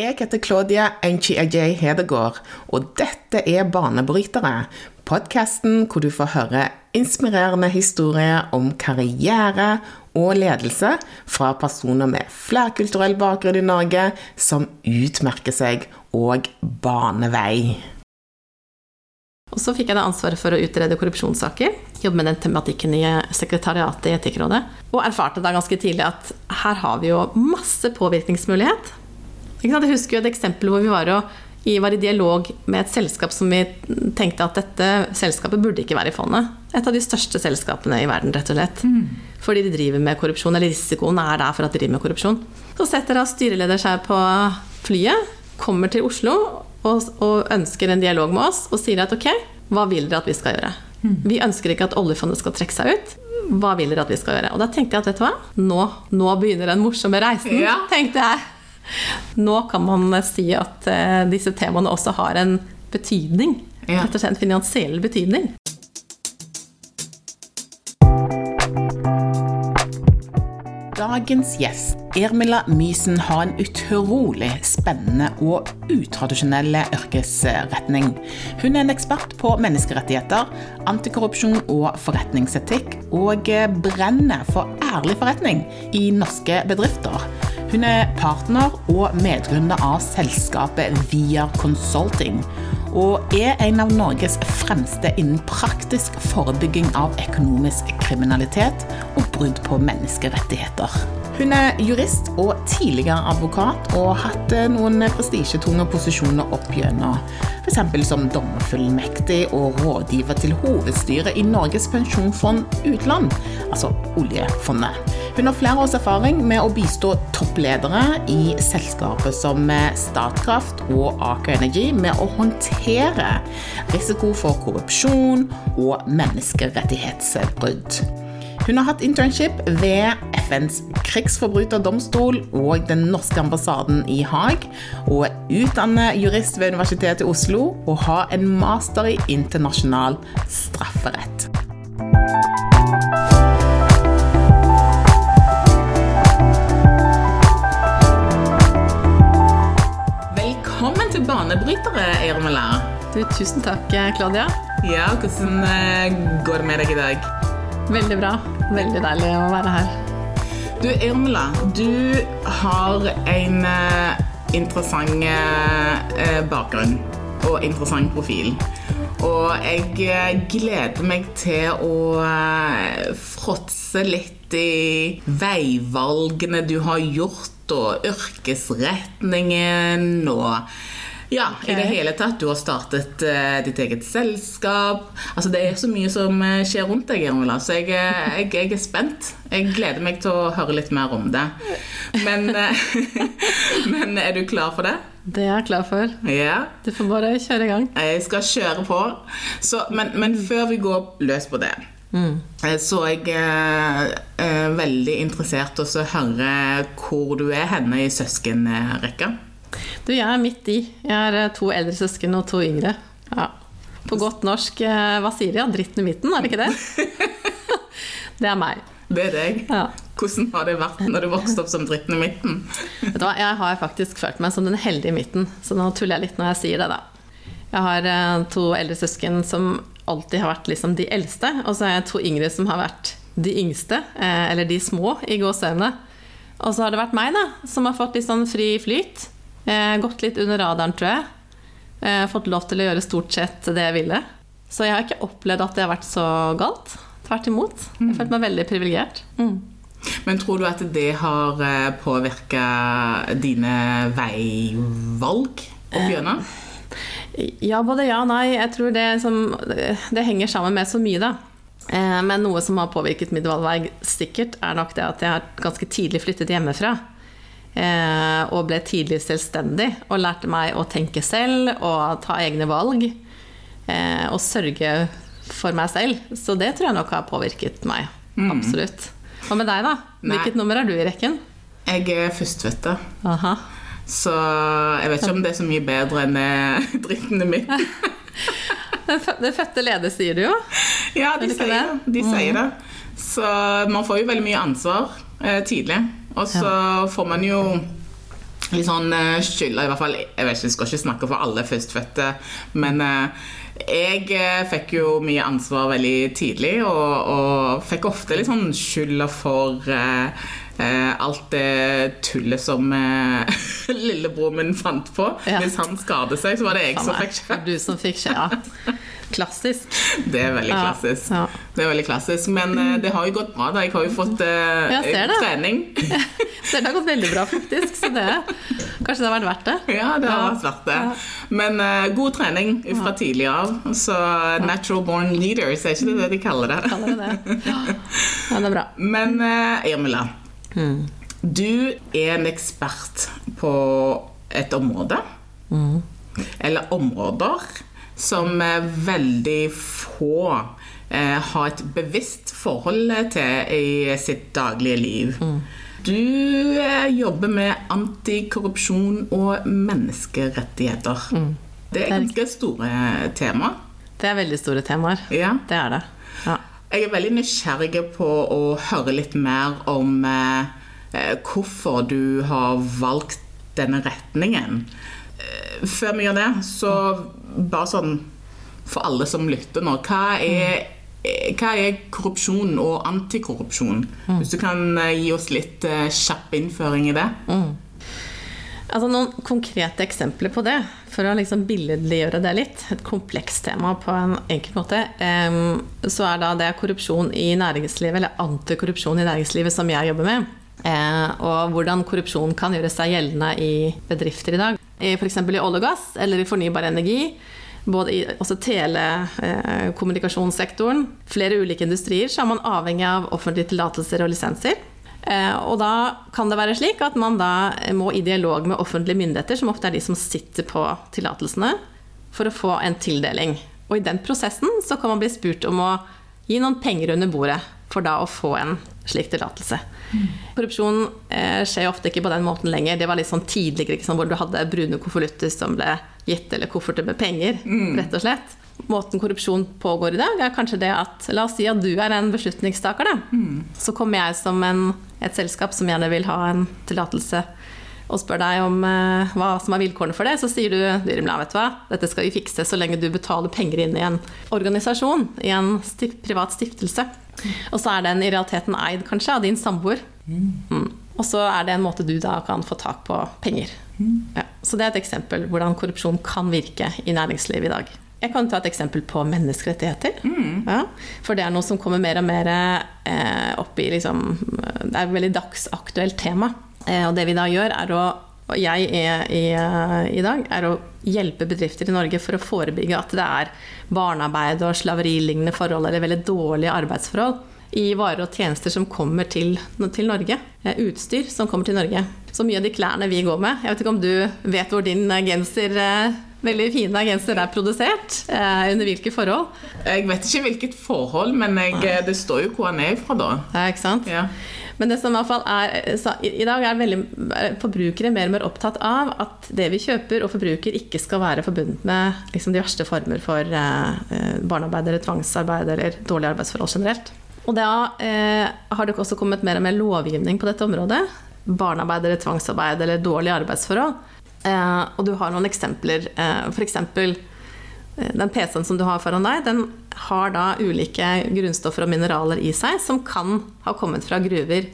Jeg heter Claudia Enchi-Ajay Hedegaard, og dette er Banebrytere. Podkasten hvor du får høre inspirerende historier om karriere og ledelse fra personer med flerkulturell bakgrunn i Norge som utmerker seg og baner vei. Og så fikk jeg da ansvaret for å utrede korrupsjonssaker. Jobbe med den tematikken i sekretariatet i Etikkrådet. Og erfarte da ganske tidlig at her har vi jo masse påvirkningsmulighet. Jeg husker jo et eksempel hvor vi var, i, var i dialog med et selskap som vi tenkte at dette selskapet burde ikke være i fondet. Et av de største selskapene i verden, rett og slett. Mm. Fordi de driver med korrupsjon, eller risikoen er der for at de driver med korrupsjon. Så setter da styreleder seg på flyet, kommer til Oslo og, og, ønsker en dialog med oss og sier at ok, hva vil dere at vi skal gjøre? Mm. Vi ønsker ikke at oljefondet skal trekke seg ut. Hva vil dere at vi skal gjøre? Og da tenkte jeg at vet du hva, nå, nå begynner den morsomme reisen, ja. tenkte jeg. Nå kan man si at uh, disse temaene også har en betydning. Ja. Rett og slett en finansiell betydning. Dagens gjest, Ermila Mysen, har en utrolig spennende og utradisjonell yrkesretning. Hun er en ekspert på menneskerettigheter, antikorrupsjon og forretningsetikk, og brenner for ærlig forretning i norske bedrifter. Hun er partner og medgrunner av selskapet Via Consulting og er en av Norges fremste innen praktisk forebygging av økonomisk kriminalitet og brudd på menneskerettigheter. Hun er jurist og tidligere advokat, og har hatt eh, noen prestisjetunge posisjoner opp gjennom, f.eks. som dommerfullmektig og rådgiver til hovedstyret i Norges pensjonsfond utland, altså oljefondet. Hun har flere års erfaring med å bistå toppledere i selskaper som Statkraft og Aker Energy med å håndtere risiko for korrupsjon og menneskerettighetsbrudd. Hun har hatt internship ved FNs krigsforbryterdomstol og den norske ambassaden i Haag, og er utdannet jurist ved Universitetet i Oslo og har en master i internasjonal strafferett. Velkommen til banebrytere. Du, tusen takk, Claudia. Ja, Hvordan eh, går det med deg i dag? Veldig bra. Veldig deilig å være her. Du, Irmela, du har en uh, interessant uh, bakgrunn og interessant profil. Og jeg gleder meg til å fråtse litt i veivalgene du har gjort, og yrkesretningen og ja, okay. i det hele tatt. Du har startet uh, ditt eget selskap. Altså, det er så mye som uh, skjer rundt deg, så jeg, uh, jeg, jeg, er spent. Jeg gleder meg til å høre litt mer om det. Men, men er du klar for det? Det er jeg klar for. Yeah. Du får bare kjøre i gang. Jeg skal kjøre på. Så, men, men, før vi går løs på det mm. Så jeg er veldig interessert i å høre hvor du er henne i søskenrekka. Du, jeg er midt i. Jeg har eh, to eldre søsken og to yngre. Ja. På godt norsk, eh, hva sier de? Dritten i midten, er det ikke det? det er meg. Det er deg. Ja. Hvordan har det vært når du vokste opp som dritten i midten? Vet du hva, Jeg har faktisk følt meg som den heldige i midten, så nå tuller jeg litt når jeg sier det, da. Jeg har eh, to eldre søsken som alltid har vært liksom de eldste, og så har jeg to yngre som har vært de yngste, eller de små, i gåseøynene. Og så har det vært meg, da, som har fått litt sånn fri flyt. Eh, gått litt under radaren, tror jeg. Eh, fått lov til å gjøre stort sett det jeg ville. Så jeg har ikke opplevd at det har vært så galt. Tvert imot. Jeg følte meg veldig privilegert. Mm. Men tror du at det har eh, påvirka dine veivalg opp igjennom? Ja, både ja og nei. Jeg tror det, som, det henger sammen med så mye, da. Men noe som har påvirket mitt valgvei sikkert, er nok det at jeg har ganske tidlig flyttet hjemmefra. Eh, og ble tidlig selvstendig og lærte meg å tenke selv og ta egne valg. Eh, og sørge for meg selv. Så det tror jeg nok har påvirket meg. Mm. Absolutt. Hva med deg, da? Hvilket Nei. nummer er du i rekken? Jeg er førstefødte. Så jeg vet ikke om det er så mye bedre enn drittene mine. Den fødte leder, sier du jo. Ja, de, sier det. de sier mm. det. Så man får jo veldig mye ansvar eh, tidlig. Og så ja. får man jo litt sånn uh, skylda, i hvert fall Jeg vet ikke, jeg skal ikke snakke for alle førstfødte, men uh, jeg uh, fikk jo mye ansvar veldig tidlig, og, og fikk ofte litt sånn skylda for alt det tullet som lillebror min fant på. Ja. Hvis han skadet seg, så var det jeg som fikk skje. Du som fikk skje, ja. Klassisk. Det er veldig klassisk. Ja, ja. Det er veldig klassisk. Men uh, det har jo gått bra. da Jeg har jo fått uh, trening. ser det har gått veldig bra, faktisk. Så det, kanskje det har vært verdt det? Ja, det har vært verdt det. Men uh, god trening fra tidlig av. Så natural born leaders, er ikke det det de kaller det? Kaller det det. Ja, det er bra. Men Jamila, mm. du er en ekspert på et område. Mm. Eller områder som veldig få eh, har et bevisst forhold til i sitt daglige liv. Mm. Du eh, jobber med antikorrupsjon og menneskerettigheter. Mm. Det er ganske store tema. Det er veldig store temaer. Ja. Det er det. Ja. Jeg er veldig nysgjerrig på å høre litt mer om eh, eh hvorfor du har valgt denne retningen. Eh, før vi gjør det, så bare sånn for alle som lytter nå. Hva er, hva er korrupsjon og antikorrupsjon? Mm. Hvis du kan eh, gi oss litt kjapp innføring i det? Mm. Altså Noen konkrete eksempler på det, for å liksom billedliggjøre det litt. Et komplekst tema på en enkel måte. Så er da det korrupsjon i næringslivet, eller antikorrupsjon i næringslivet, som jeg jobber med. Uh, og hvordan korrupsjon kan gjøre seg gjeldende i bedrifter i dag f.eks. i olje og gass eller i fornybar energi. Både i telekommunikasjonssektoren, eh, flere ulike industrier, så er man avhengig av offentlige tillatelser og lisenser. Eh, og da kan det være slik at man da må i dialog med offentlige myndigheter, som ofte er de som sitter på tillatelsene, for å få en tildeling. Og i den prosessen så kan man bli spurt om å gi noen penger under bordet for da å få en slik tillatelse. Mm. Korrupsjon eh, skjer ofte ikke på den måten lenger. Det var litt sånn tidligere liksom, hvor du hadde brune konvolutter som ble gitt, eller kofferter med penger, mm. rett og slett. Måten korrupsjon pågår i dag, er kanskje det at La oss si at du er en beslutningstaker, da. Mm. Så kommer jeg som en, et selskap som gjerne vil ha en tillatelse og spør deg om eh, hva som er vilkårene for det, så sier du Dyrimla, vet du hva, dette skal vi fikse så lenge du betaler penger inn i en organisasjon, i en stift, privat stiftelse. Og så er den i realiteten eid kanskje av din samboer. Mm. Og så er det en måte du da kan få tak på penger. Ja. Så det er et eksempel hvordan korrupsjon kan virke i næringslivet i dag. Jeg kan ta et eksempel på menneskerettigheter. Mm. Ja, for det er noe som kommer mer og mer eh, opp i liksom, Det er et veldig dagsaktuelt tema. Eh, og det vi da gjør, er å og jeg er i, eh, i, dag, er å hjelpe bedrifter i Norge for å forebygge at det er barnearbeid og slaverilignende forhold eller veldig dårlige arbeidsforhold i varer og tjenester som kommer til, til, Norge. Eh, utstyr som kommer til Norge. Så mye av de klærne vi går med Jeg vet ikke om du vet hvor din genser veldig fine genser er produsert? under hvilke forhold? Jeg vet ikke hvilket forhold, men jeg, det står jo hvor han er fra, da. Ja, ikke sant? Ja. Men det som i hvert fall er I dag er veldig, forbrukere mer og mer opptatt av at det vi kjøper og forbruker, ikke skal være forbundet med liksom, de verste former for eh, barnearbeid eller tvangsarbeid eller dårlige arbeidsforhold generelt. Og da eh, har det også kommet mer og mer lovgivning på dette området. Barnearbeid eller tvangsarbeid eller dårlige arbeidsforhold. Eh, og du har noen eksempler. Eh, F.eks. Eh, den PC-en som du har foran deg, den har da ulike grunnstoffer og mineraler i seg som kan ha kommet fra gruver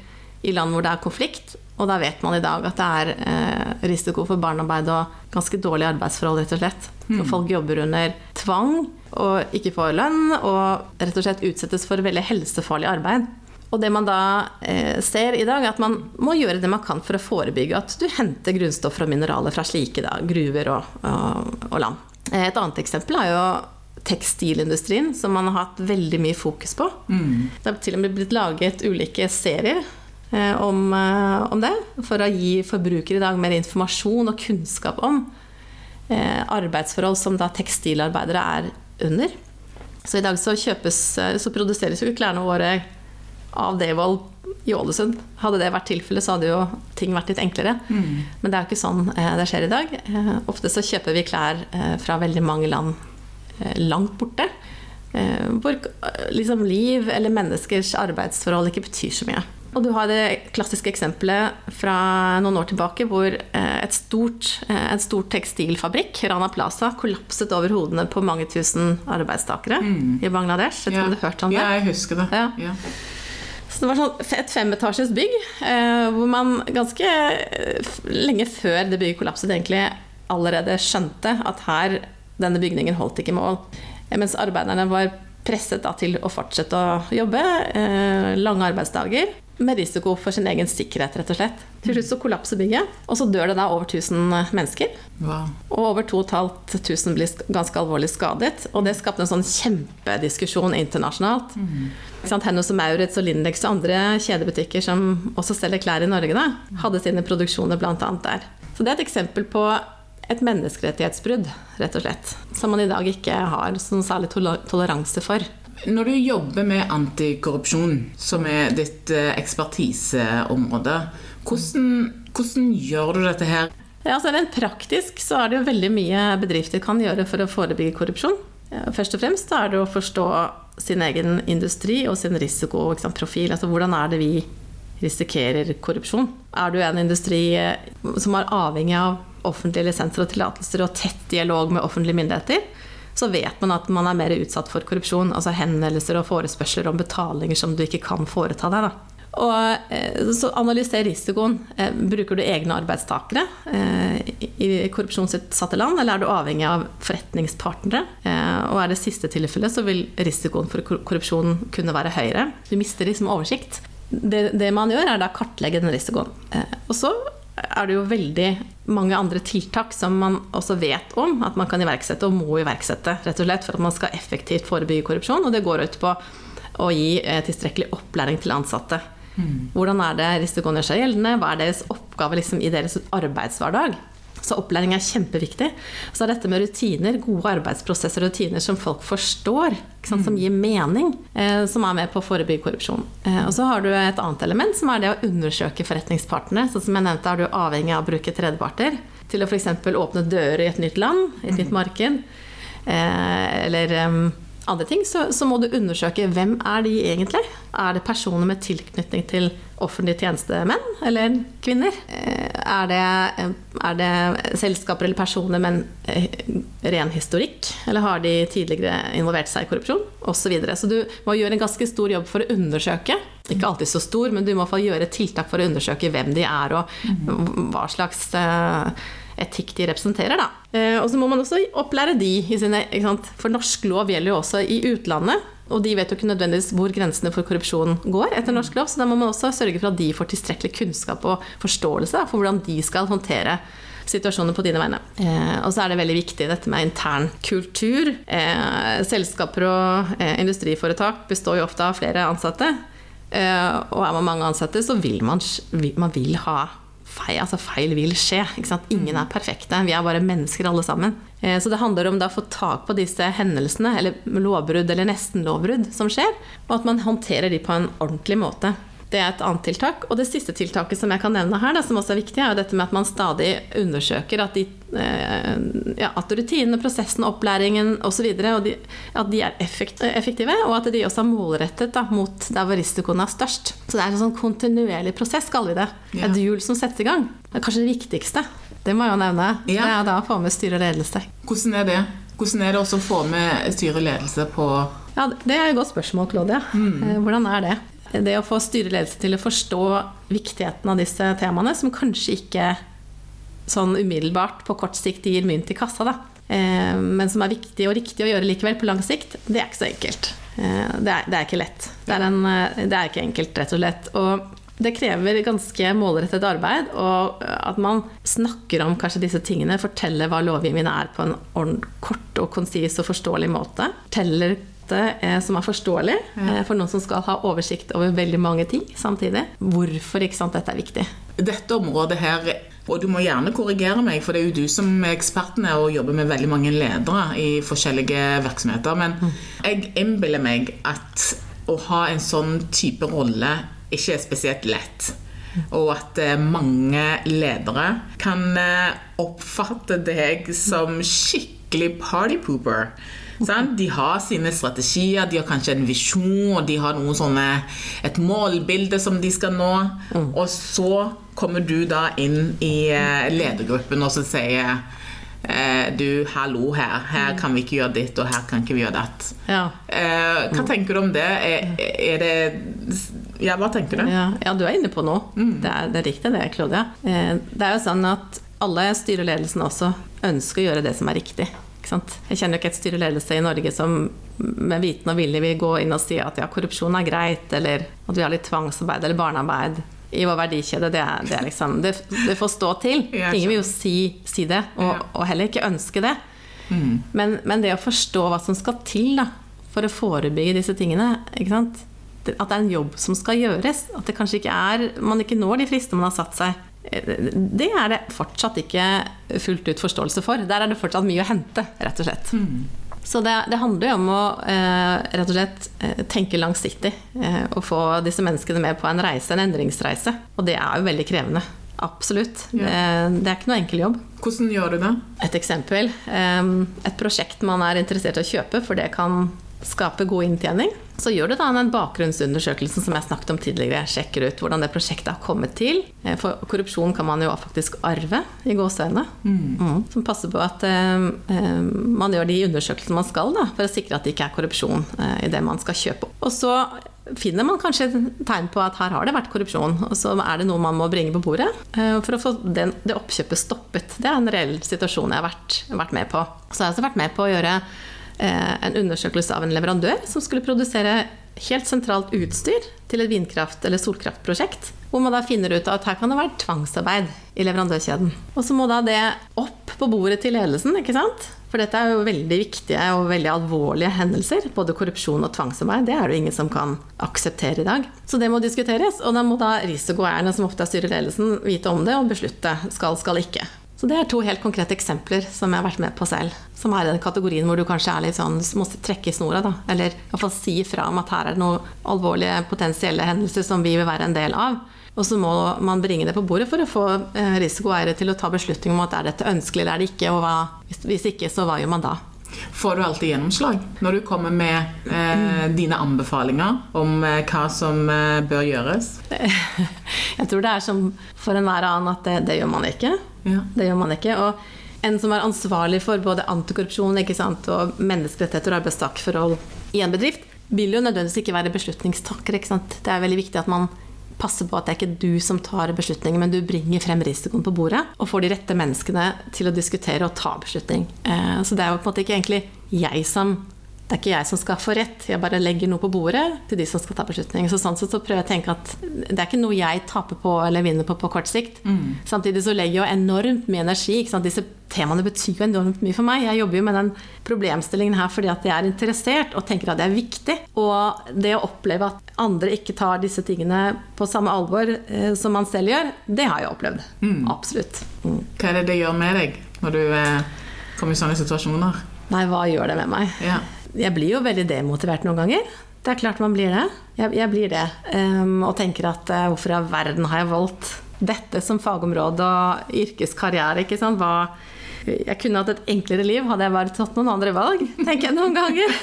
i land hvor det er konflikt. Og da vet man i dag at det er eh, risiko for barnearbeid og ganske dårlige arbeidsforhold, rett og slett. Mm. folk jobber under tvang og ikke får lønn, og rett og slett utsettes for veldig helsefarlig arbeid. Og det man da eh, ser i dag, er at man må gjøre det man kan for å forebygge at du henter grunnstoffer og mineraler fra slike da, gruver og, og, og land. Eh, et annet eksempel er jo tekstilindustrien, som man har hatt veldig mye fokus på. Mm. Det har til og med blitt laget ulike serier eh, om, eh, om, det, for å gi forbrukere i dag mer informasjon og kunnskap om eh, arbeidsforhold som da tekstilarbeidere er under. Så i dag så, kjøpes, eh, så produseres jo klærne våre av Devold i Ålesund. Hadde det vært tilfellet, så hadde jo ting vært litt enklere. Mm. Men det er jo ikke sånn eh, det skjer i dag. Eh, ofte så kjøper vi klær eh, fra veldig mange land langt borte. Hvor liksom liv eller menneskers arbeidsforhold ikke betyr så mye. Og du har det klassiske eksempelet fra noen år tilbake hvor et stort, et stort tekstilfabrikk, Rana Plaza, kollapset over hodene på mange tusen arbeidstakere mm. i Bangladesh. Vet du ja. du har hørt om det? Ja, jeg husker det. Ja. Ja. Så det var sånn et femetasjes bygg, eh, hvor man ganske lenge før det bygget kollapset, egentlig allerede skjønte at her, denne bygningen holdt ikke mål. Mens arbeiderne var presset til å fortsette å jobbe. Eh, lange arbeidsdager. Med risiko for sin egen sikkerhet, rett og slett. Til slutt så kollapser bygget, og så dør det da over 1000 mennesker. Wow. Og over 2500 blir ganske alvorlig skadet. Og det skapte en sånn kjempediskusjon internasjonalt. Mm. Hennes og Maurits og Lindex og andre kjedebutikker som også selger klær i Norge, da, hadde sine produksjoner bl.a. der. Så det er et eksempel på et menneskerettighetsbrudd, rett og slett. Som man i dag ikke har sånn særlig toleranse for. Når du jobber med antikorrupsjon, som er ditt eh, ekspertiseområde, hvordan, hvordan gjør du dette her? Ja, altså Rent praktisk så er det jo veldig mye bedrifter kan gjøre for å forebygge korrupsjon. Først og fremst er det å forstå sin egen industri og sin risikoprofil. Altså hvordan er det vi risikerer korrupsjon? Er du en industri eh, som er avhengig av offentlige lisenser og tillatelser og tett dialog med offentlige myndigheter, så vet man at man er mer utsatt for korrupsjon. Altså henvendelser og forespørsler om betalinger som du ikke kan foreta deg. Da. Og eh, så Analyser risikoen. Eh, bruker du egne arbeidstakere eh, i korrupsjonsutsatte land, eller er du avhengig av forretningspartnere? Og er det siste tilfellet, så vil risikoen for korrupsjon kunne være høyere. Du mister liksom oversikt. Det, det man gjør, er da kartlegge den risikoen. Og så er det jo veldig mange andre tiltak som man også vet om at man kan iverksette, og må iverksette, rett og slett for at man skal effektivt forebygge korrupsjon. Og det går ut på å gi eh, tilstrekkelig opplæring til ansatte. Mm. Hvordan er det risikoen gjør seg gjeldende? Hva er deres oppgave liksom, i deres arbeidshverdag? Så opplæring er kjempeviktig. Så er dette med rutiner, gode arbeidsprosesser og rutiner som folk forstår, sant, som gir mening, eh, som er med på å forebygge korrupsjon. Eh, og så har du et annet element, som er det å undersøke forretningspartnerne. Sånn som jeg nevnte, er du avhengig av å bruke tredjeparter til å f.eks. åpne dører i et nytt land, i et nytt marked. Eh, eller andre ting, så, så, må du undersøke hvem er de egentlig. Er det personer med tilknytning til offentlige tjenestemenn eller -kvinner? Eh, er det, er det, selskaper eller personer med en eh, ren historikk? Eller har de tidligere involvert seg i korrupsjon? Osv. Så, videre. så du må gjøre en ganske stor jobb for å undersøke. Ikke alltid så stor, men du må gjøre tiltak for å undersøke hvem de er, og hva slags uh, etikk de representerer. Da. Eh, og så må man også opplære de i sine For norsk lov gjelder jo også i utlandet. Og de vet jo ikke nødvendigvis hvor grensene for korrupsjon går etter norsk lov, så da må man også sørge for at de får tilstrekkelig kunnskap og forståelse for hvordan de skal håndtere situasjoner på dine vegne. Eh, og så er det veldig viktig dette med intern kultur. Eh, selskaper og eh, industriforetak består jo ofte av flere ansatte. Eh, og er man mange ansatte, så vil man, man vil ha feil, altså feil vil skje. Ingen er perfekte. Vi er bare mennesker alle sammen. Eh, så det handler om å få tak på disse hendelsene, eller lovbrudd eller nesten-lovbrudd som skjer, og at man håndterer de på en ordentlig måte. Det er et annet tiltak. Og det siste tiltaket som jeg kan nevne her, da, som også er viktig, er dette med at man stadig undersøker at, de, eh, ja, at rutinene, prosessen, opplæringen osv. at de er effektive, og at de også er målrettet da, mot der hvor risikoen er størst. Så det er en sånn kontinuerlig prosess, kaller vi det. Et hjul som settes i gang. Det er kanskje det viktigste. Det må jeg jo nevne. Ja. Det er da å få med styre og ledelse. Hvordan er det? Hvordan er det også å få med styre og ledelse på ja, Det er et godt spørsmål, Claudia. Mm. Eh, hvordan er det? Det å få styreledelse til å forstå viktigheten av disse temaene, som kanskje ikke sånn umiddelbart på kort sikt gir mynt i kassa, da. Eh, men som er viktig og riktig å gjøre likevel på lang sikt, det er ikke så enkelt. Eh, det er, det er ikke lett. Det er, en, eh, det er, ikke enkelt, rett og slett. Og det krever ganske målrettet arbeid, og at man snakker om kanskje disse tingene, forteller hva lovgivningen er på en kort og konsis og forståelig måte. Forteller måte eh, som er forståelig ja. eh, for noen som skal ha oversikt over veldig mange ting samtidig. Hvorfor ikke sant, dette er viktig. Dette området her og du må gjerne korrigere meg, for det er jo du som er eksperten her og jobber med veldig mange ledere i forskjellige virksomheter. Men mm. jeg innbiller meg at å ha en sånn type rolle ikke er spesielt lett. Og at eh, mange ledere kan oppfatte deg som skikkelig skikkelig party pooper. Sant? De har sine strategier, de har kanskje en visjon, og de har sånne, et målbilde som de skal nå. Og så kommer du da inn i eh, ledergruppen og så sier eh, du, hallo her, her kan vi ikke gjøre ditt, og her kan ikke vi gjøre datt. Ja. Eh, hva tenker du om det? Er, er det Ja, hva tenker du? Ja, ja, du er inne på noe. Det, er, det er riktig det, Claudia. Det er jo sånn at alle styreledelsen også ønsker å gjøre det som er riktig. Jeg kjenner jo ikke et styreledelse i Norge som med viten og vilje vil gå inn og si at ja, korrupsjon er greit, eller at vi har litt tvangsarbeid eller barnearbeid i vår verdikjede. Det, er, det, er liksom, det, det får stå til. Ingen vil jo si, si det, og, og heller ikke ønske det. Men, men det å forstå hva som skal til da, for å forebygge disse tingene? At det er en jobb som skal gjøres. At det kanskje ikke er, man ikke når de fristene man har satt seg. Det er det fortsatt ikke fullt ut forståelse for. Der er det fortsatt mye å hente, rett og slett. Så det, det handler jo om å eh, rett og slett eh, tenke langsiktig eh, og få disse menneskene med på en reise, en endringsreise. Og det er jo veldig krevende. Absolutt. Ja. Det, det er ikke noe enkel jobb. Hvordan gjør du det? Et eksempel. eh, Et prosjekt man er interessert i å kjøpe, for det kan skape god inntjening. Så gjør du da den bakgrunnsundersøkelsen som jeg snakket om tidligere. Sjekker ut hvordan det prosjektet har kommet til. Eh, For korrupsjon kan man jo faktisk arve, i gåseøynene. Mm. Som passer på at eh, eh, man gjør de undersøkelsene man skal, da, for å sikre at det ikke er korrupsjon eh, i det man skal kjøpe. Og så finner man kanskje tegn på at her har det vært korrupsjon, og så er det noe man må bringe på bordet eh, for å få den, det oppkjøpet stoppet. Det er en reell situasjon jeg har vært, vært med på. Så har jeg også vært med på å gjøre en undersøkelse av en leverandør som skulle produsere helt sentralt utstyr til et vindkraft- eller solkraftprosjekt. Hvor man da finner ut at her kan det være tvangsarbeid i leverandørkjeden. Og så må da det opp på bordet til ledelsen, ikke sant? For dette er jo veldig viktige og veldig alvorlige hendelser. Både korrupsjon og tvangsarbeid. Det er det jo ingen som kan akseptere i dag. Så det må diskuteres, og da må da risikoeierne, som ofte er styreledelsen, vite om det og beslutte skal, skal ikke. Så det er to helt konkrete eksempler som jeg har vært med på selv. Som er i den kategorien hvor du kanskje er litt sånn, må trekke i snora, da. Eller i hvert fall si ifra om at her er det noen alvorlige potensielle hendelser som vi vil være en del av. Og så må man bringe det på bordet for å få eh, risikoeiere til å ta beslutning om at er dette ønskelig eller er det ikke, og hva, hvis ikke, så hva gjør man da? Får du alltid gjennomslag når du kommer med eh, dine anbefalinger om eh, hva som eh, bør gjøres? Jeg tror det er som for enhver annen at det, det gjør man ikke. Ja. Det gjør man ikke. Og en som er ansvarlig for både antikorrupsjon sant, og menneskerettigheter og arbeidstakerforhold i en bedrift, vil jo nødvendigvis ikke være beslutningstaker. Ikke? Det er veldig viktig at man passer på at det er ikke du som tar beslutningen, men du bringer frem risikoen på bordet og får de rette menneskene til å diskutere og ta beslutning. Eh, Så det er jo på en måte ikke egentlig jeg som det er ikke jeg som skal få rett, jeg bare legger noe på bordet til de som skal ta beslutning. Så sånn sett så prøver jeg å tenke at det er ikke noe jeg taper på eller vinner på på kort sikt. Samtidig så legger jeg jo enormt mye energi. Disse temaene betyr jo enormt mye for meg. Jeg jobber jo med den problemstillingen her fordi at jeg er interessert og tenker at det er viktig. Og det å oppleve at andre ikke tar disse tingene på samme alvor eh, som man selv gjør, det har jeg opplevd. Absolutt. Mm. Hva er det det gjør med deg når du eh, kommer i sånne situasjoner? Nei, hva gjør det med meg? Ja. Jeg blir jo veldig demotivert noen ganger. Det er klart man blir det. Jeg, jeg blir det. Um, og tenker at uh, hvorfor i all verden har jeg valgt dette som fagområde og yrkeskarriere? ikke sant? Hva, jeg kunne hatt et enklere liv hadde jeg bare tatt noen andre valg, tenker jeg noen ganger.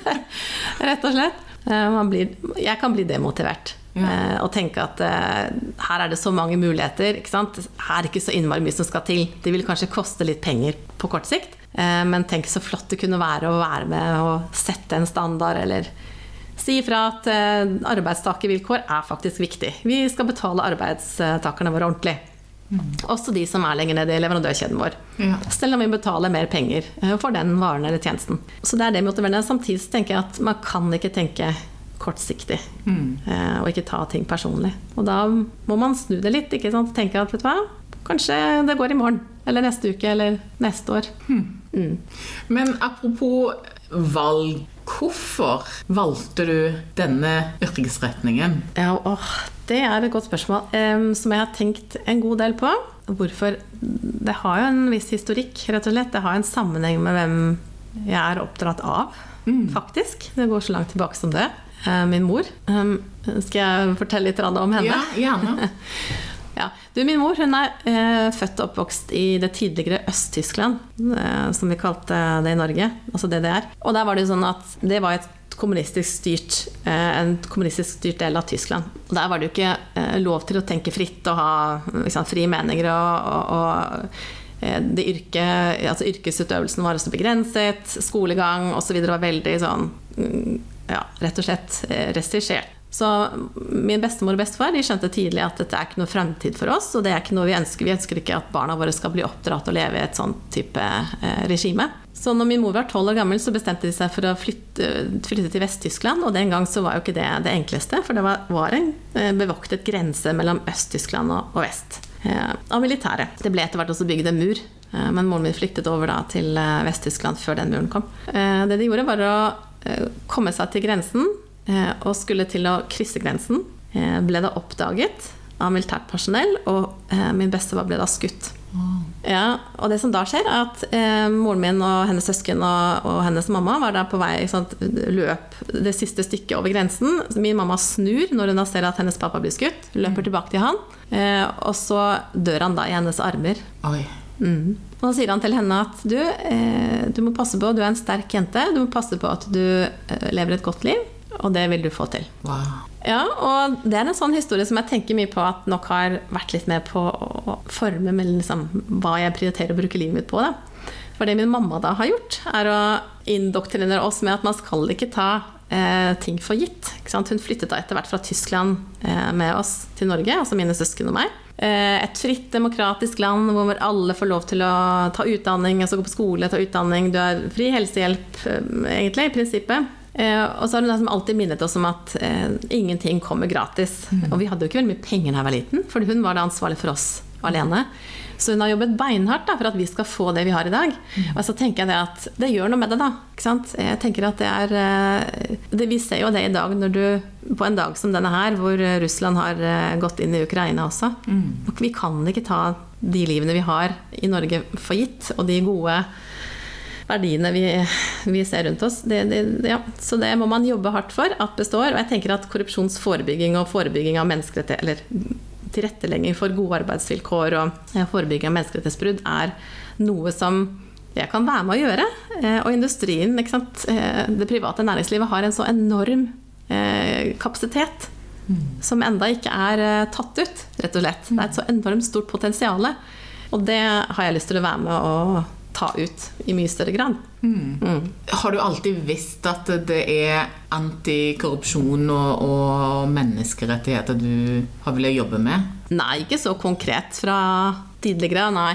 Rett og slett. Uh, man blir, jeg kan bli demotivert. Ja. Uh, og tenke at her er det så mange muligheter. Ikke sant? Her er det ikke så innmari mye som skal til. Det vil kanskje koste litt penger på kort sikt. Eh, Men tenk så flott det kunne være å være med og sette en standard, eller si ifra at eh, arbeidstakervilkår er faktisk viktig. Vi skal betale arbeidstakerne våre ordentlig. Også de som er lenger nede i leverandørkjeden vår. Ja. Selv om vi betaler mer penger eh, for den varen eller tjenesten. Så det er det motiverende. Samtidig tenker jeg at man kan ikke tenke kortsiktig. Mm. Og ikke ta ting personlig. Og da må man snu det litt. ikke sant? Tenke at vet du hva, kanskje det går i morgen. Eller neste uke. Eller neste år. Men apropos valg. Hvorfor valgte du denne yrkesretningen? Ja, åh, det er et godt spørsmål um, som jeg har tenkt en god del på. Hvorfor? Det har jo en viss historikk, rett og slett. Det har en sammenheng med hvem jeg er oppdratt av, faktisk. Det går så langt tilbake som det. Uh, Min mor. Um, Skal jeg fortelle litt om henne? Ja, gjerne. Ja. Du, min mor hun er eh, født og oppvokst i det tidligere Øst-Tyskland, eh, som vi kalte det i Norge, altså DDR. Og der var det jo sånn at det var et kommunistisk styrt, eh, en kommunistisk styrt del av Tyskland. Og der var det jo ikke eh, lov til å tenke fritt og ha liksom, frie meninger og, og, og eh, det yrke, altså yrkesutøvelsen var også begrenset, skolegang osv. var veldig sånn mm, ja, rett og slett eh, restringert. Så min bestemor og bestefar de skjønte tidlig at dette er ikke noe fremtid for oss. Og det er ikke noe vi ønsker. Vi ønsker ikke at barna våre skal bli oppdratt og leve i et sånt type eh, regime. Så når min mor var tolv år gammel, så bestemte de seg for å flytte, flytte til Vest-Tyskland. Og den gang så var jo ikke det det enkleste, for det var, var en eh, bevoktet grense mellom Øst-Tyskland og, og, vest. Eh, av militæret. Det ble etter hvert også bygd en mur. Eh, men moren min flyktet over da til eh, Vest-Tyskland før den muren kom. Eh, det de gjorde, var å komme seg til grensen Eh, og skulle til å krysse grensen. Eh, ble da oppdaget av militært personell, og eh, min bestefar ble da skutt. Ja, og det som da skjer, er at eh, moren min og hennes søsken og, og, hennes mamma var da på vei sant, løp det siste stykket over grensen. Min mamma snur når hun da ser at hennes pappa blir skutt, løper mm. tilbake til han, eh, og så dør han da i hennes armer. Mm. Og da sier han til henne at du, eh, du må passe på, du er en sterk jente, du må passe på at du lever et godt liv og det vil du få til. Wow. Ja, og det er en sånn historie som jeg tenker mye på at nok har vært litt med på å forme liksom, hva jeg prioriterer å bruke livet mitt på. Da. For det min mamma da har gjort, er å indoktrinere oss med at man skal ikke ta eh, ting for gitt. Hun flyttet da etter hvert fra Tyskland eh, med oss til Norge, altså mine søsken og meg. Eh, et fritt, demokratisk land hvor alle får lov til å ta utdanning, altså gå på skole, ta utdanning. Du har fri helsehjelp, eh, egentlig, i prinsippet. Eh, og så har hun liksom alltid minnet oss om at eh, ingenting kommer gratis. Mm. Og vi hadde jo ikke veldig mye penger da jeg var liten, for hun var da ansvarlig for oss alene. Så hun har jobbet beinhardt da, for at vi skal få det vi har i dag. Mm. Og så tenker jeg det at det gjør noe med det, da. Ikke sant? Jeg tenker at det er eh, det, Vi ser jo det i dag når du På en dag som denne her, hvor Russland har gått inn i Ukraina også. Mm. Vi kan ikke ta de livene vi har i Norge for gitt, og de gode verdiene vi, vi ser rundt oss. Det, det, ja. Så det må man jobbe hardt for at består. Og jeg tenker at korrupsjonsforebygging og forebygging av menneskerettigheter eller tilrettelegging for gode arbeidsvilkår og forebygging av menneskerettighetsbrudd er noe som jeg kan være med å gjøre. Eh, og industrien, eh, det private næringslivet, har en så enorm eh, kapasitet som enda ikke er tatt ut, rett og slett. Det er et så enormt stort potensial. Og det har jeg lyst til å være med å ta ut i mye større grad. Mm. Mm. Har du alltid visst at det er antikorrupsjon og, og menneskerettigheter du har villet jobbe med? Nei, ikke så konkret fra tidligere, nei.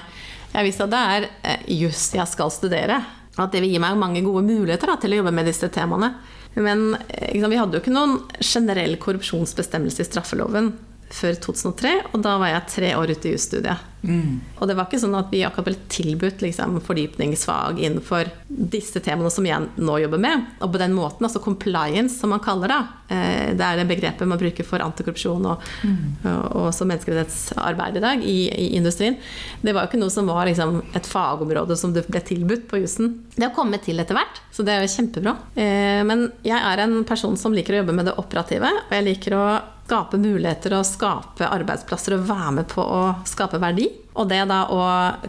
Jeg visste at det er eh, juss jeg skal studere. At det vil gi meg mange gode muligheter da, til å jobbe med disse temaene. Men liksom, vi hadde jo ikke noen generell korrupsjonsbestemmelse i straffeloven før 2003, og da var jeg tre år ute i jusstudiet. Mm. Og det var ikke sånn at vi akkurat ble tilbudt liksom, fordypningsfag innenfor disse temaene som jeg nå jobber med. Og på den måten, altså compliance, som man kaller det, eh, det er det begrepet man bruker for antikorrupsjon og, mm. og også menneskerettighetsarbeid i dag i, i, industrien. Det var jo ikke noe som var liksom, et fagområde som du ble tilbudt på jussen. Det har kommet til etter hvert, så det er jo kjempebra. Eh, men jeg er en person som liker å jobbe med det operative, og jeg liker å skape muligheter og skape arbeidsplasser og være med på å skape verdi. Og det da å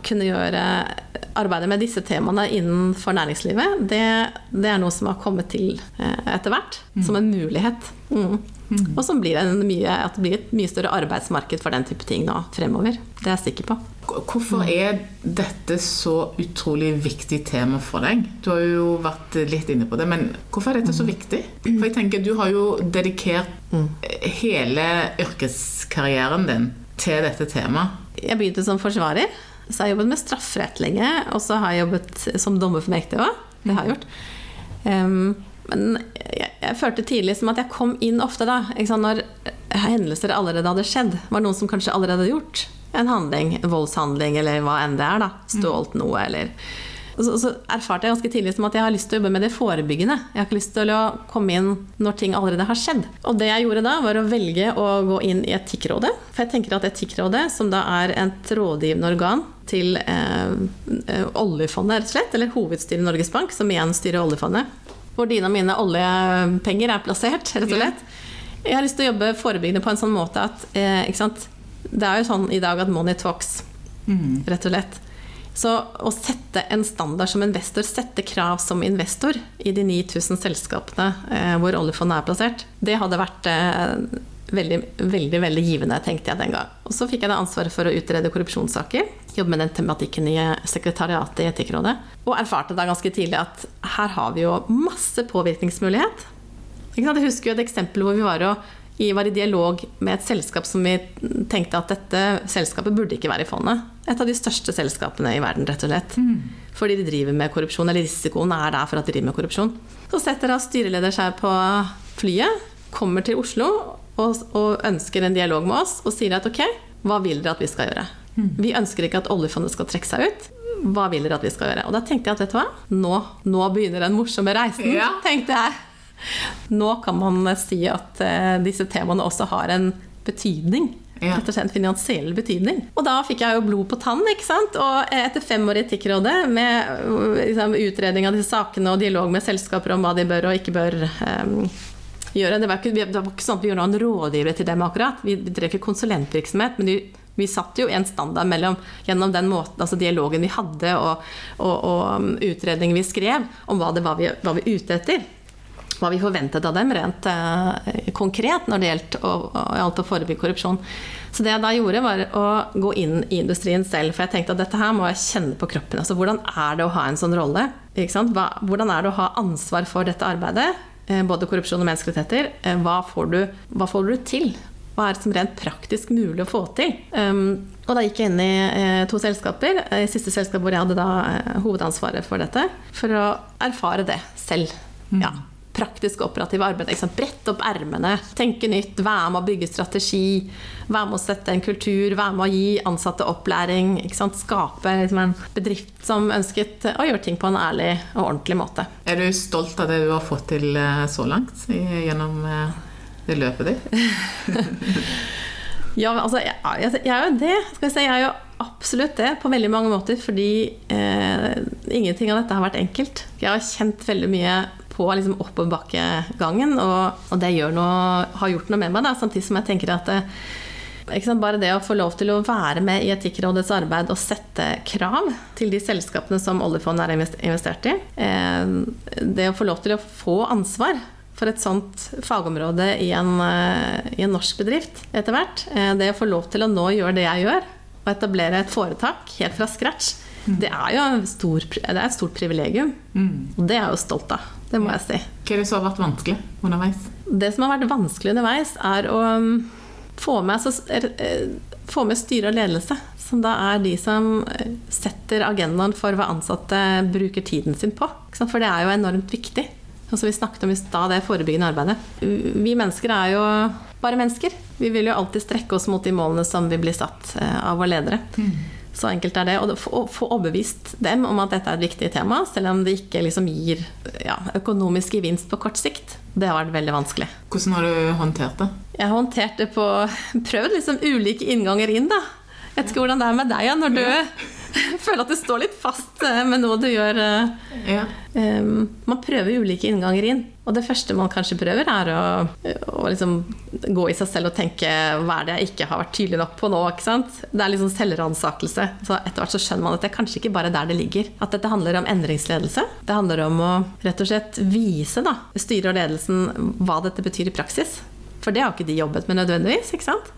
kunne gjøre arbeidet med disse temaene innenfor næringslivet, det, det er noe som har kommet til eh, etter hvert, mm. som en mulighet. Mm. Mm. Og som blir mye, at det blir et mye større arbeidsmarked for den type ting nå fremover. Det er jeg sikker på. Hvorfor er dette så utrolig viktig tema for deg? Du har jo vært litt inne på det, men hvorfor er dette så viktig? For jeg tenker Du har jo dedikert hele yrkeskarrieren din til dette temaet. Jeg begynte som forsvarer, så har jeg jobbet med strafferett lenge. Og så har jeg jobbet som dommer for mektige òg. Det har jeg gjort. Um, men jeg, jeg, følte tidlig som at jeg kom inn ofte da, når hendelser allerede hadde skjedd. Var noen som kanskje allerede hadde gjort en handling, en voldshandling eller hva enn det er. da, Stjålet noe eller så, så, erfarte jeg ganske tidlig som at jeg har lyst til å jobbe med det forebyggende. Jeg har ikke lyst til å komme inn når ting allerede har skjedd. Og det jeg gjorde da, var å velge å gå inn i Etikkrådet. For jeg tenker at Etikkrådet, som da er et rådgivende organ til eh, eh, oljefondet, rett og slett, eller hovedstyret i Norges Bank, som igjen styrer oljefondet, hvor dine og mine oljepenger er plassert, rett og slett. Jeg har lyst til å jobbe forebyggende på en sånn måte at eh, det er jo sånn i dag at money talks, rett og slett. Så å sette en standard som investor, sette krav som investor i de 9000 selskapene eh, hvor oljefondet er plassert, det hadde vært eh, veldig, veldig veldig givende, tenkte jeg den gang. Og så fikk jeg da ansvaret for å utrede korrupsjonssaker. Jobbe med den tematikken i sekretariatet i Etikkrådet. Og erfarte da ganske tidlig at her har vi jo masse påvirkningsmulighet. Jeg husker jo et eksempel hvor vi var og vi var i dialog med et selskap som vi tenkte at dette selskapet burde ikke være i fondet. Et av de største selskapene i verden, rett og slett. Mm. Fordi de driver med korrupsjon, eller risikoen er der for at de driver med korrupsjon. Så setter da styreleder seg på flyet, kommer til Oslo og, og, ønsker en dialog med oss og sier at ok, hva vil dere at vi skal gjøre? Mm. Vi ønsker ikke at oljefondet skal trekke seg ut. Hva vil dere at vi skal gjøre? Og da tenkte jeg at vet du hva, nå, nå begynner den morsomme reisen, ja. tenkte jeg. Nå kan man si at eh, disse temaene også har en betydning. Ja. Rett og slett finansiell betydning. Og da fikk jeg jo blod på tann. ikke sant? Og etter fem år i Etikkrådet med liksom, utredning av disse sakene og dialog med selskaper om hva de bør og ikke bør um, gjøre det var, ikke, det var, ikke, sånn at vi gjorde noen rådgivere til dem akkurat. Vi drev ikke konsulentvirksomhet, men de, vi satte jo en standard mellom, gjennom den måten, altså dialogen vi hadde og, og, og um, utredningen vi skrev, om hva det var vi var vi ute etter hva vi forventet av dem rent eh, konkret når det gjaldt å, å forebygge korrupsjon. Så det jeg da gjorde, var å gå inn i industrien selv. For jeg tenkte at dette her må jeg kjenne på kroppen. Altså hvordan er det å ha en sånn rolle? Hva, hvordan er det å ha ansvar for dette arbeidet? Eh, både korrupsjon og menneskerettigheter. Eh, hva, får du, hva får du til? Hva er det som rent praktisk mulig å få til? Um, og da gikk jeg inn i eh, to selskaper. I siste selskap hvor jeg hadde da eh, hovedansvaret for dette. For å erfare det selv. Mm. Ja praktiske operative arbeidet. Liksom, brette opp ermene, tenke nytt, være med å bygge strategi. Være med å sette en kultur, være med å gi ansatte opplæring. Skape liksom, en bedrift som ønsket å gjøre ting på en ærlig og ordentlig måte. Er du stolt av det du har fått til eh, så langt gjennom eh, det løpet ditt? ja, altså, jeg, jeg, jeg, er jo det. Skal vi si, jeg er jo absolutt det, på veldig mange måter. Fordi eh, ingenting av dette har vært enkelt. Jeg har kjent veldig mye på liksom oppoverbakkegangen, og, og det noe, har gjort noe med meg. Da, samtidig som jeg tenker at det, sant, bare det å få lov til å være med i Etikkrådets arbeid og sette krav til de selskapene som oljefondet er investert i, eh, det å få lov til å få ansvar for et sånt fagområde i en, eh, i en norsk bedrift etter hvert, eh, det å få lov til å nå gjøre det jeg gjør, og etablere et foretak helt fra scratch, det er jo stor, det er et stort privilegium. Mm. Og det er jeg jo stolt av. Det må jeg si. Hva er det som har vært vanskelig underveis? Det som har vært vanskelig underveis, er å um, få med, så, eh, få med styre og ledelse. Som da er de som eh, setter agendaen for hva ansatte bruker tiden sin på. For det er jo enormt viktig. Som vi snakket om i stad, det forebyggende arbeidet. Vi mennesker er jo bare mennesker. Vi vil jo alltid strekke oss mot de målene som vi blir satt eh, av våre ledere. Mm. Så enkelt er det. Og få, få overbevist dem om at dette er et viktig tema, selv om det ikke liksom gir ja, økonomisk gevinst på kort sikt. Det har vært veldig vanskelig. Hvordan har du håndtert det? Jeg har håndtert det på Prøvd liksom ulike innganger inn, da. Jeg vet ikke hvordan det er med deg, ja, når du ja. føler at du står litt fast eh, med noe du gjør. Eh, ja. Um, man prøver ulike innganger inn. Og det første man kanskje prøver, er å, å liksom gå i seg selv og tenke hva er det jeg ikke har vært tydelig nok på nå? ikke sant? Det er liksom selvransakelse. Så etter hvert så skjønner man at det er kanskje ikke bare der det ligger. At dette handler om endringsledelse. Det handler om å rett og slett vise da, styret og ledelsen hva dette betyr i praksis. For det har ikke de jobbet med nødvendigvis. ikke sant?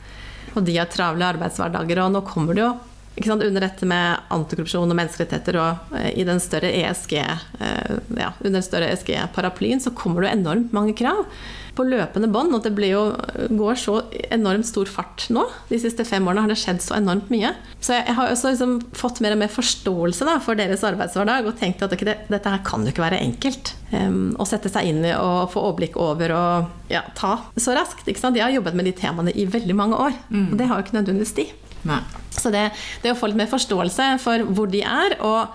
Og de har travle arbeidshverdager, og nå kommer det jo under dette med antikorrupsjon og menneskerettigheter og eh, i den større ESG eh, ja, under den større ESG-paraplyen så kommer det enormt mange krav på løpende bånd. Og det jo, går så enormt stor fart nå. De siste fem årene har det skjedd så enormt mye. Så jeg, har også liksom fått mer og mer forståelse da, for deres arbeidshverdag og tenkt at okay, dette her kan jo ikke være enkelt. Um, å sette seg inn i og få overblikk over og ja, ta så raskt. Jeg har jobbet med de temaene i veldig mange år, mm. og det har jo ikke nødvendigvis de. Nei. Så det, det, å få litt mer forståelse for hvor de er, og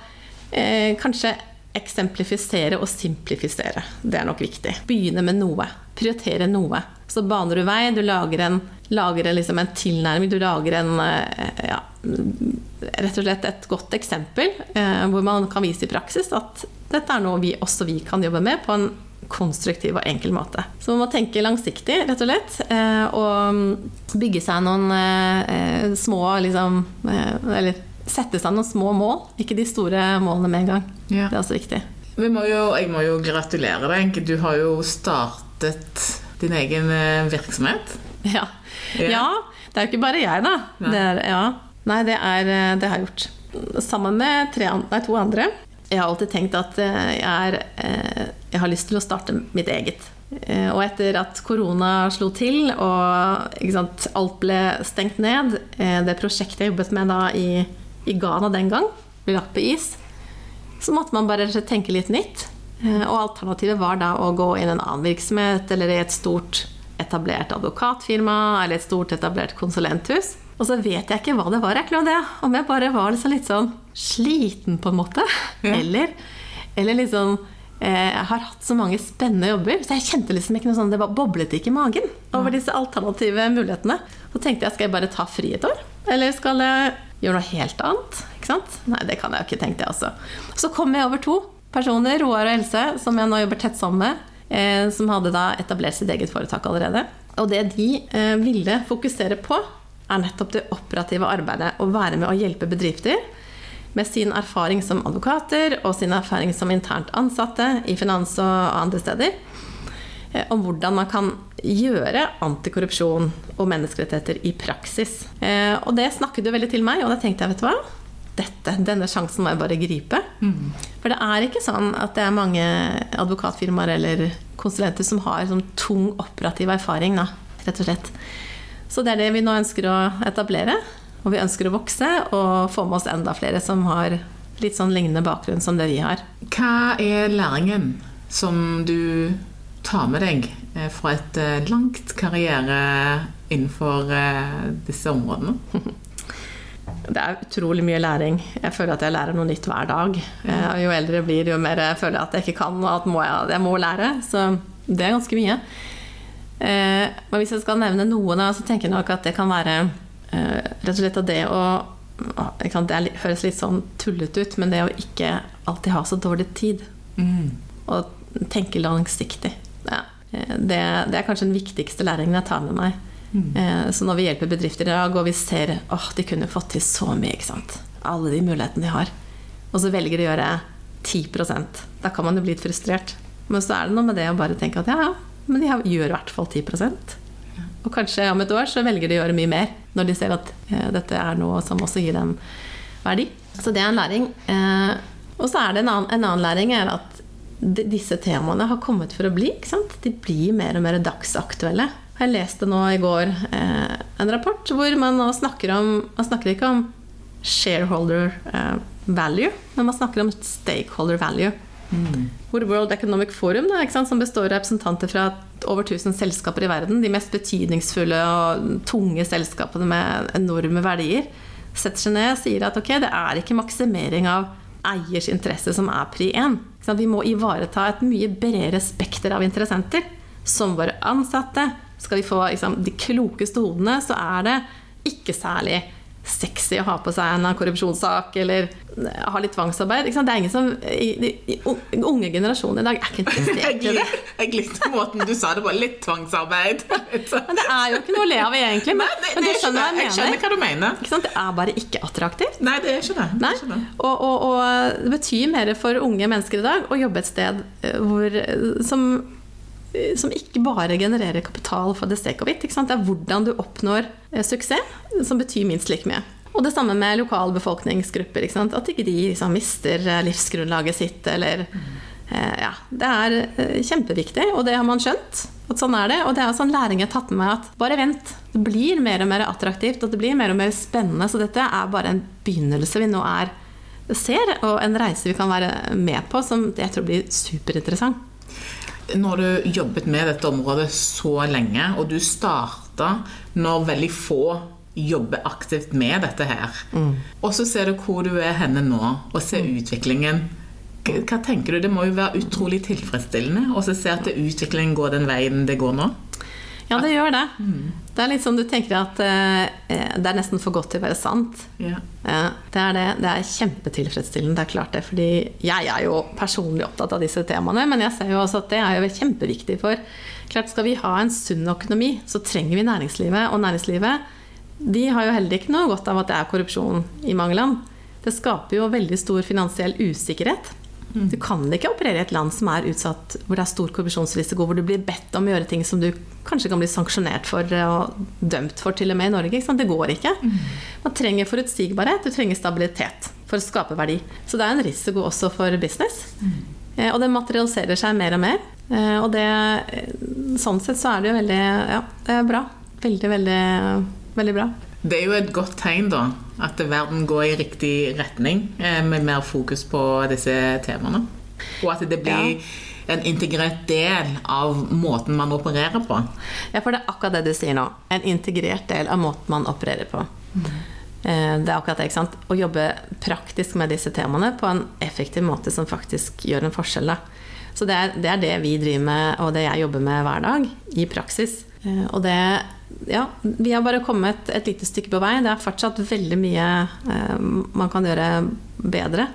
eh, kanskje eksemplifisere og simplifisere. Det er nok viktig. Begynne med noe. Prioritere noe. Så baner du vei, du lager en, lager liksom en tilnærming, du lager en eh, ja, rett og slett et godt eksempel eh, hvor man kan vise i praksis at dette er noe vi, også vi kan jobbe med på en konstruktiv og enkel måte. Så man må tenke langsiktig, rett og slett. Eh, og bygge seg noen eh, små liksom Eller sette seg noen små mål, ikke de store målene med en gang. Ja. Det er også viktig. Må jo, jeg må jo gratulere deg. Du har jo startet din egen virksomhet. Ja. ja. ja det er jo ikke bare jeg, da. Det er, ja. Nei, det, er, det har jeg gjort. Sammen med tre, nei, to andre. Jeg har alltid tenkt at jeg, er, jeg har lyst til å starte mitt eget. Eh, og etter at korona slo til og sant, alt ble stengt ned, eh, det prosjektet jeg jobbet med da i, i Ghana den gang, ble lagt på is, så måtte man bare tenke litt nytt. Eh, og alternativet var da å gå inn i en annen virksomhet eller i et stort etablert advokatfirma eller et stort etablert konsulenthus. Og så vet jeg ikke hva det var, jeg, det. Om jeg bare var liksom litt sånn sliten, på en måte. Ja. Eller, eller liksom eh, Jeg har hatt så mange spennende jobber, så jeg kjente liksom ikke noe sånn Det bare boblet ikke i magen over disse alternative mulighetene. Så tenkte jeg skal jeg bare ta fri et år? Eller skal jeg gjøre noe helt annet? Ikke sant? Nei, det kan jeg jo ikke, tenkte jeg også. Så kom jeg over to personer, Roar og Else, som jeg nå jobber tett sammen med. Eh, som hadde da etablert sitt eget foretak allerede. Og det de eh, ville fokusere på, er nettopp det operative arbeidet. Å være med å hjelpe bedrifter med sin erfaring som advokater og sin erfaring som internt ansatte i finans og andre steder. Eh, om hvordan man kan gjøre antikorrupsjon og menneskerettigheter i praksis. Eh, og det snakket du veldig til meg, og da tenkte jeg, vet du hva dette, denne sjansen må jeg bare gripe. Mm. For det er ikke sånn at det er mange advokatfirmaer eller konsulenter som har sånn tung operativ erfaring, da, rett og slett. Så det er det vi nå ønsker å etablere. Og vi ønsker å vokse og få med oss enda flere som har litt sånn lignende bakgrunn som det vi har. Hva er læringen som du tar med deg eh, fra et eh, langt karriere innenfor eh, disse områdene? Det er utrolig mye læring. Jeg føler at jeg lærer noe nytt hver dag. Jo eldre jeg blir, jo mer jeg føler at jeg ikke kan, og at jeg må lære. Så det er ganske mye. Eh, men hvis jeg skal nevne noe, så tenker jeg nok at det kan være eh, rett og slett av det å Det høres litt sånn tullete ut, men det å ikke alltid ha så dårlig tid. Mm. Og tenke langsiktig. Ja. Eh, det, det, er kanskje den viktigste læringen jeg tar med meg. Mm. Så når vi hjelper bedrifter i dag, og vi ser åh, oh, de kunne fått til så mye, ikke sant? alle de mulighetene de har, og så velger de å gjøre 10% Da kan man jo bli litt frustrert. Men så er det noe med det å bare tenke at ja, ja, men de gjør i hvert fall 10% Og kanskje om et år så velger de å gjøre mye mer når de ser at eh, dette er noe som også gir dem verdi. Så det er en læring. Eh, og så er det en annen, en annen læring er at disse temaene har kommet for å bli. De blir mer og mer dagsaktuelle. Jeg leste nå i går eh, en rapport hvor man nå snakker om Man snakker ikke om shareholder eh, value, men man snakker om stakeholder value. Mm. World Economic Forum, da, som består av representanter fra over 1000 selskaper i verden, de mest betydningsfulle og tunge selskapene med enorme verdier, setter seg ned og sier at ok, det er ikke maksimering av eiers interesse som er pri 1. Vi må ivareta et mye bredere spekter av interessenter, som våre ansatte. Skal vi få liksom, de klokeste hodene, så er det ikke særlig sexy å ha på seg en korrupsjonssak eller ha litt tvangsarbeid. Det er ingen som i, i, Unge generasjoner i dag er ikke interessert i det. Jeg likte måten du sa det på. Litt tvangsarbeid. men det er jo ikke noe å le av, egentlig. Men, Nei, det, men du skjønner hva jeg, jeg skjønner hva du mener. Det er bare ikke attraktivt. Nei, det er ikke det. Nei. Og, og, og, det betyr mer for unge mennesker i dag å jobbe et sted eh, hvor, som som ikke bare genererer kapital for the sake of it. Det er hvordan du oppnår eh, suksess, som betyr minst like mye. Og det samme med lokalbefolkningsgrupper. At ikke de liksom mister eh, livsgrunnlaget sitt. Eller, eh, ja, det er eh, kjempeviktig, og det har man skjønt. At sånn er det. Og det er sånn læring jeg har tatt med meg at bare vent. Det blir mer og mer attraktivt, og det blir mer og mer spennende. Så dette er bare en begynnelse vi nå er ser, og en reise vi kan være med på, som jeg tror blir superinteressant. Nå har du jobbet med dette området så lenge, og du starta når veldig få jobber aktivt med dette her. Mm. Og så ser du hvor du er henne nå, og ser mm. utviklingen. Hva tenker du? Det må jo være utrolig tilfredsstillende å se at utviklingen går den veien det går nå? Ja, det gjør det. Det er litt sånn du tenker at eh, det er nesten for godt til å være sant. Yeah. Eh, det er det. Det er kjempetilfredsstillende, det er klart det. Fordi jeg er jo personlig opptatt av disse temaene, men jeg ser jo også at det er jo kjempeviktig for klart Skal vi ha en sunn økonomi, så trenger vi næringslivet. Og næringslivet de har jo heller ikke noe godt av at det er korrupsjon i mange land. Det skaper jo veldig stor finansiell usikkerhet. Du kan ikke operere i et land som er utsatt, hvor det er stor korrupsjonsrisiko, hvor du blir bedt om å gjøre ting som du kanskje kan bli sanksjonert for og dømt for, til og med i Norge. Det går ikke. Man trenger forutsigbarhet, du trenger stabilitet for å skape verdi. Så det er en risiko også for business. Eh, Og det materialiserer seg mer og mer. Eh, Og det, eh, sånn sett så er det jo veldig Ja, det er bra. Veldig, veldig, veldig bra. Det er jo et godt tegn, da, at verden går i riktig retning, eh, med mer fokus på disse temaene. Og at det blir en integrert del av måten man opererer på. Ja, for det er akkurat det du sier nå. En integrert del av måten man opererer på. Mm. Det er akkurat det, ikke sant. Å jobbe praktisk med disse temaene på en effektiv måte som faktisk gjør en forskjell. Da. Så det er, det er det vi driver med, og det jeg jobber med hver dag, i praksis. Eh, Og det Ja, vi har bare kommet et lite stykke på vei. Det er fortsatt veldig mye eh, man kan gjøre bedre.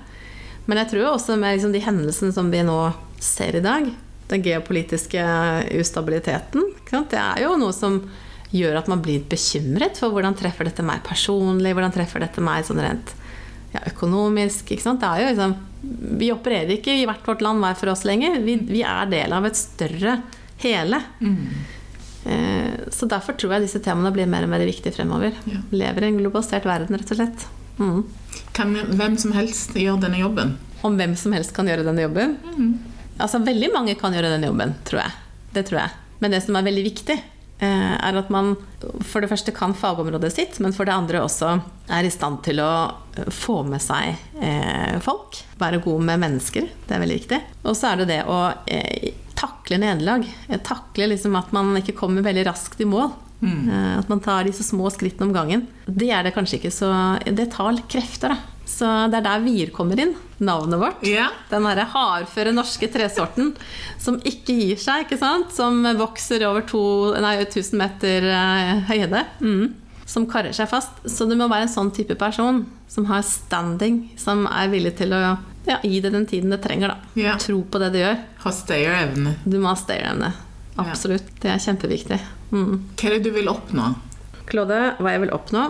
Men jeg tror også med liksom de hendelsene som vi nå ser i dag, den geopolitiske ustabiliteten, det er jo noe som gjør at man blir bekymret for hvordan treffer dette meg personlig, hvordan treffer dette meg sånn rent ja, økonomisk. Er liksom, vi opererer ikke i hvert vårt land hver for oss lenger. Vi, vi er del av et større hele. Eh, Så derfor tror jeg disse temaene blir mer og mer viktige fremover. Ja. Lever i en globalisert verden, rett og slett. Mm. Kan hvem som helst gjøre denne jobben? Om hvem som helst kan gjøre denne jobben. Altså Veldig mange kan gjøre denne jobben, tror jeg. Det tror jeg. Men det som er veldig viktig, eh, er at man for det første kan fagområdet sitt, men for det andre også er i stand til å få med seg eh, folk. Være god med mennesker. Det er veldig viktig. Og så er det det å eh, takle nederlag. Eh, Takle liksom at man ikke kommer veldig raskt i mål. Mm. At man tar disse små skrittene om gangen. Det er det kanskje ikke så Det tar krefter, da. Så det er der Vier kommer inn. Navnet vårt. Ja. Den derre hardføre norske tresorten som ikke gir seg, ikke sant? Som vokser over to, nei, 1000 meter eh, høyde. Mm. Som karrer seg fast. Så du må være en sånn type person som har standing, som er villig til å ja, gi det den tiden det trenger. da. Ja. Tro på det du gjør. Ha stayerevne. Du må ha stayerevne. Absolutt. Det er kjempeviktig. Mm. Hva er det du vil oppnå? Claude, hva jeg vil oppnå?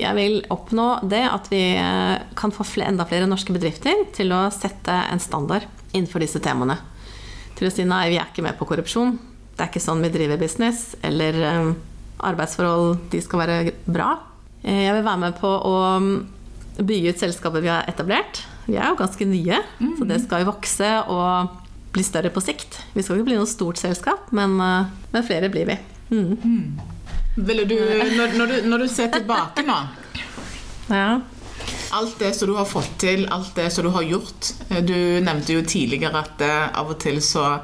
Jeg vil oppnå det at vi eh, kan få enda flere norske bedrifter til å sette en standard innenfor disse temaene. Til å si nei, vi er ikke med på korrupsjon. Det er ikke sånn vi driver business. Eller eh, arbeidsforhold, de skal være bra. Eh, Jeg vil være med på å mm, bygge ut selskapet vi har etablert. Vi er jo ganske nye, så det skal jo vokse og bli større på sikt. Vi skal ikke bli noe stort selskap, men, eh, men flere blir vi. Mm. Ville du, når, når, du, når du ser tilbake nå Ja. Alt det som du har fått til, alt det som du har gjort eh, Du nevnte jo tidligere at eh, av og til så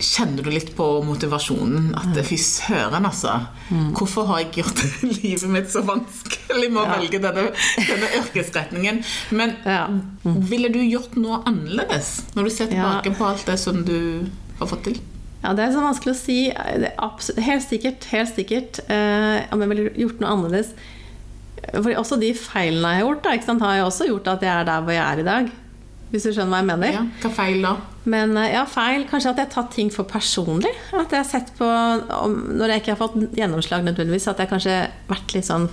kjenner du litt på motivasjonen. At Mm. fy søren, altså. Hvorfor har jeg gjort livet mitt så vanskelig med å Ja. velge denne, denne yrkesretningen? Men Ja. ville du gjort noe annerledes når du ser Ja. tilbake på alt det som du har fått til? Ja, Det er så vanskelig å si. Det absolutt, helt sikkert. Helt sikkert eh, om jeg ville gjort noe annerledes. For også de feilene jeg har gjort, da, har jeg også gjort at jeg er der hvor jeg er i dag. Hvis du skjønner hva jeg mener? Ja, hva feil da? Men eh, ja, feil. Kanskje at jeg har tatt ting for personlig. At jeg har sett på Når jeg ikke har fått gjennomslag nødvendigvis, at jeg kanskje har vært litt sånn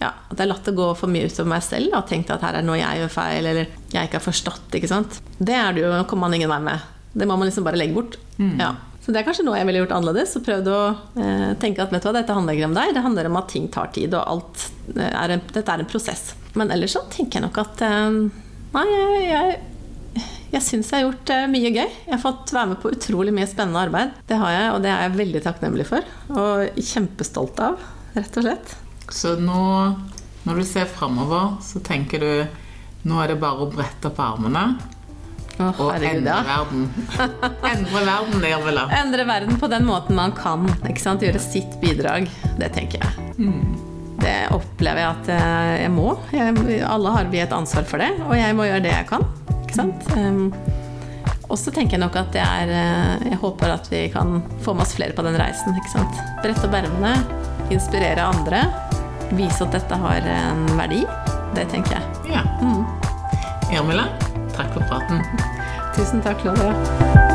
ja, At jeg har latt det gå for mye utover meg selv og tenkt at her er det noe jeg gjør feil, eller jeg ikke har forstått. ikke sant? Det er det jo, kommer man ingen vei med. Det må man liksom bare legge bort. Ja. Så det er kanskje noe jeg ville gjort annerledes. Og prøvd å eh, tenke at vet du hva, dette handler ikke om deg, det handler om at ting tar tid, og alt eh, er en, dette er en prosess. Men ellers så tenker jeg nok at eh, Nei, jeg, jeg, jeg syns jeg har gjort eh, mye gøy. Jeg har fått være med på utrolig mye spennende arbeid. Det har jeg, og det er jeg veldig takknemlig for. Og kjempestolt av, rett og slett. Så nå, når du ser framover, så tenker du nå er det bare å brette opp armene Å, og herregud, endre ja. verden. endre verden, Irvela. Endre verden på den måten man kan. Ikke sant? Gjøre sitt bidrag. Det tenker jeg. Det opplever jeg at eh, jeg må. Jeg, alle har vi et ansvar for det, og jeg må gjøre det jeg kan. Ikke sant? Um, Og så tenker jeg nok at det er eh, Jeg håper at vi kan få med oss flere på den reisen. ikke sant? Brette opp ermene, inspirere andre, vise at dette har en verdi. Det tenker jeg. Ja. Irmila, takk for praten. Tusen takk, Claudia.